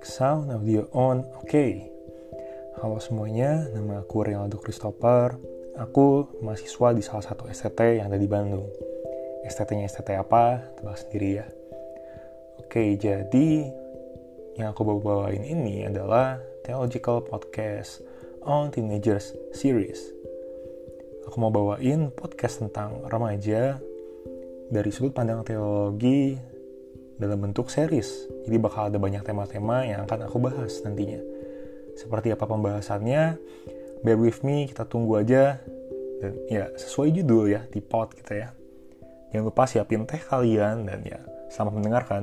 Cek sound audio on. Oke. Okay. Halo semuanya, nama aku Rinaldo Christopher. Aku mahasiswa di salah satu STT yang ada di Bandung. STT-nya STT apa? Tebak sendiri ya. Oke, jadi yang aku bawa-bawain ini adalah Theological Podcast on Teenagers Series. Aku mau bawain podcast tentang remaja dari sudut pandang teologi dalam bentuk series. Jadi bakal ada banyak tema-tema yang akan aku bahas nantinya. Seperti apa pembahasannya, bear with me, kita tunggu aja. Dan ya, sesuai judul ya, di pot kita ya. Jangan lupa siapin teh kalian dan ya, selamat mendengarkan.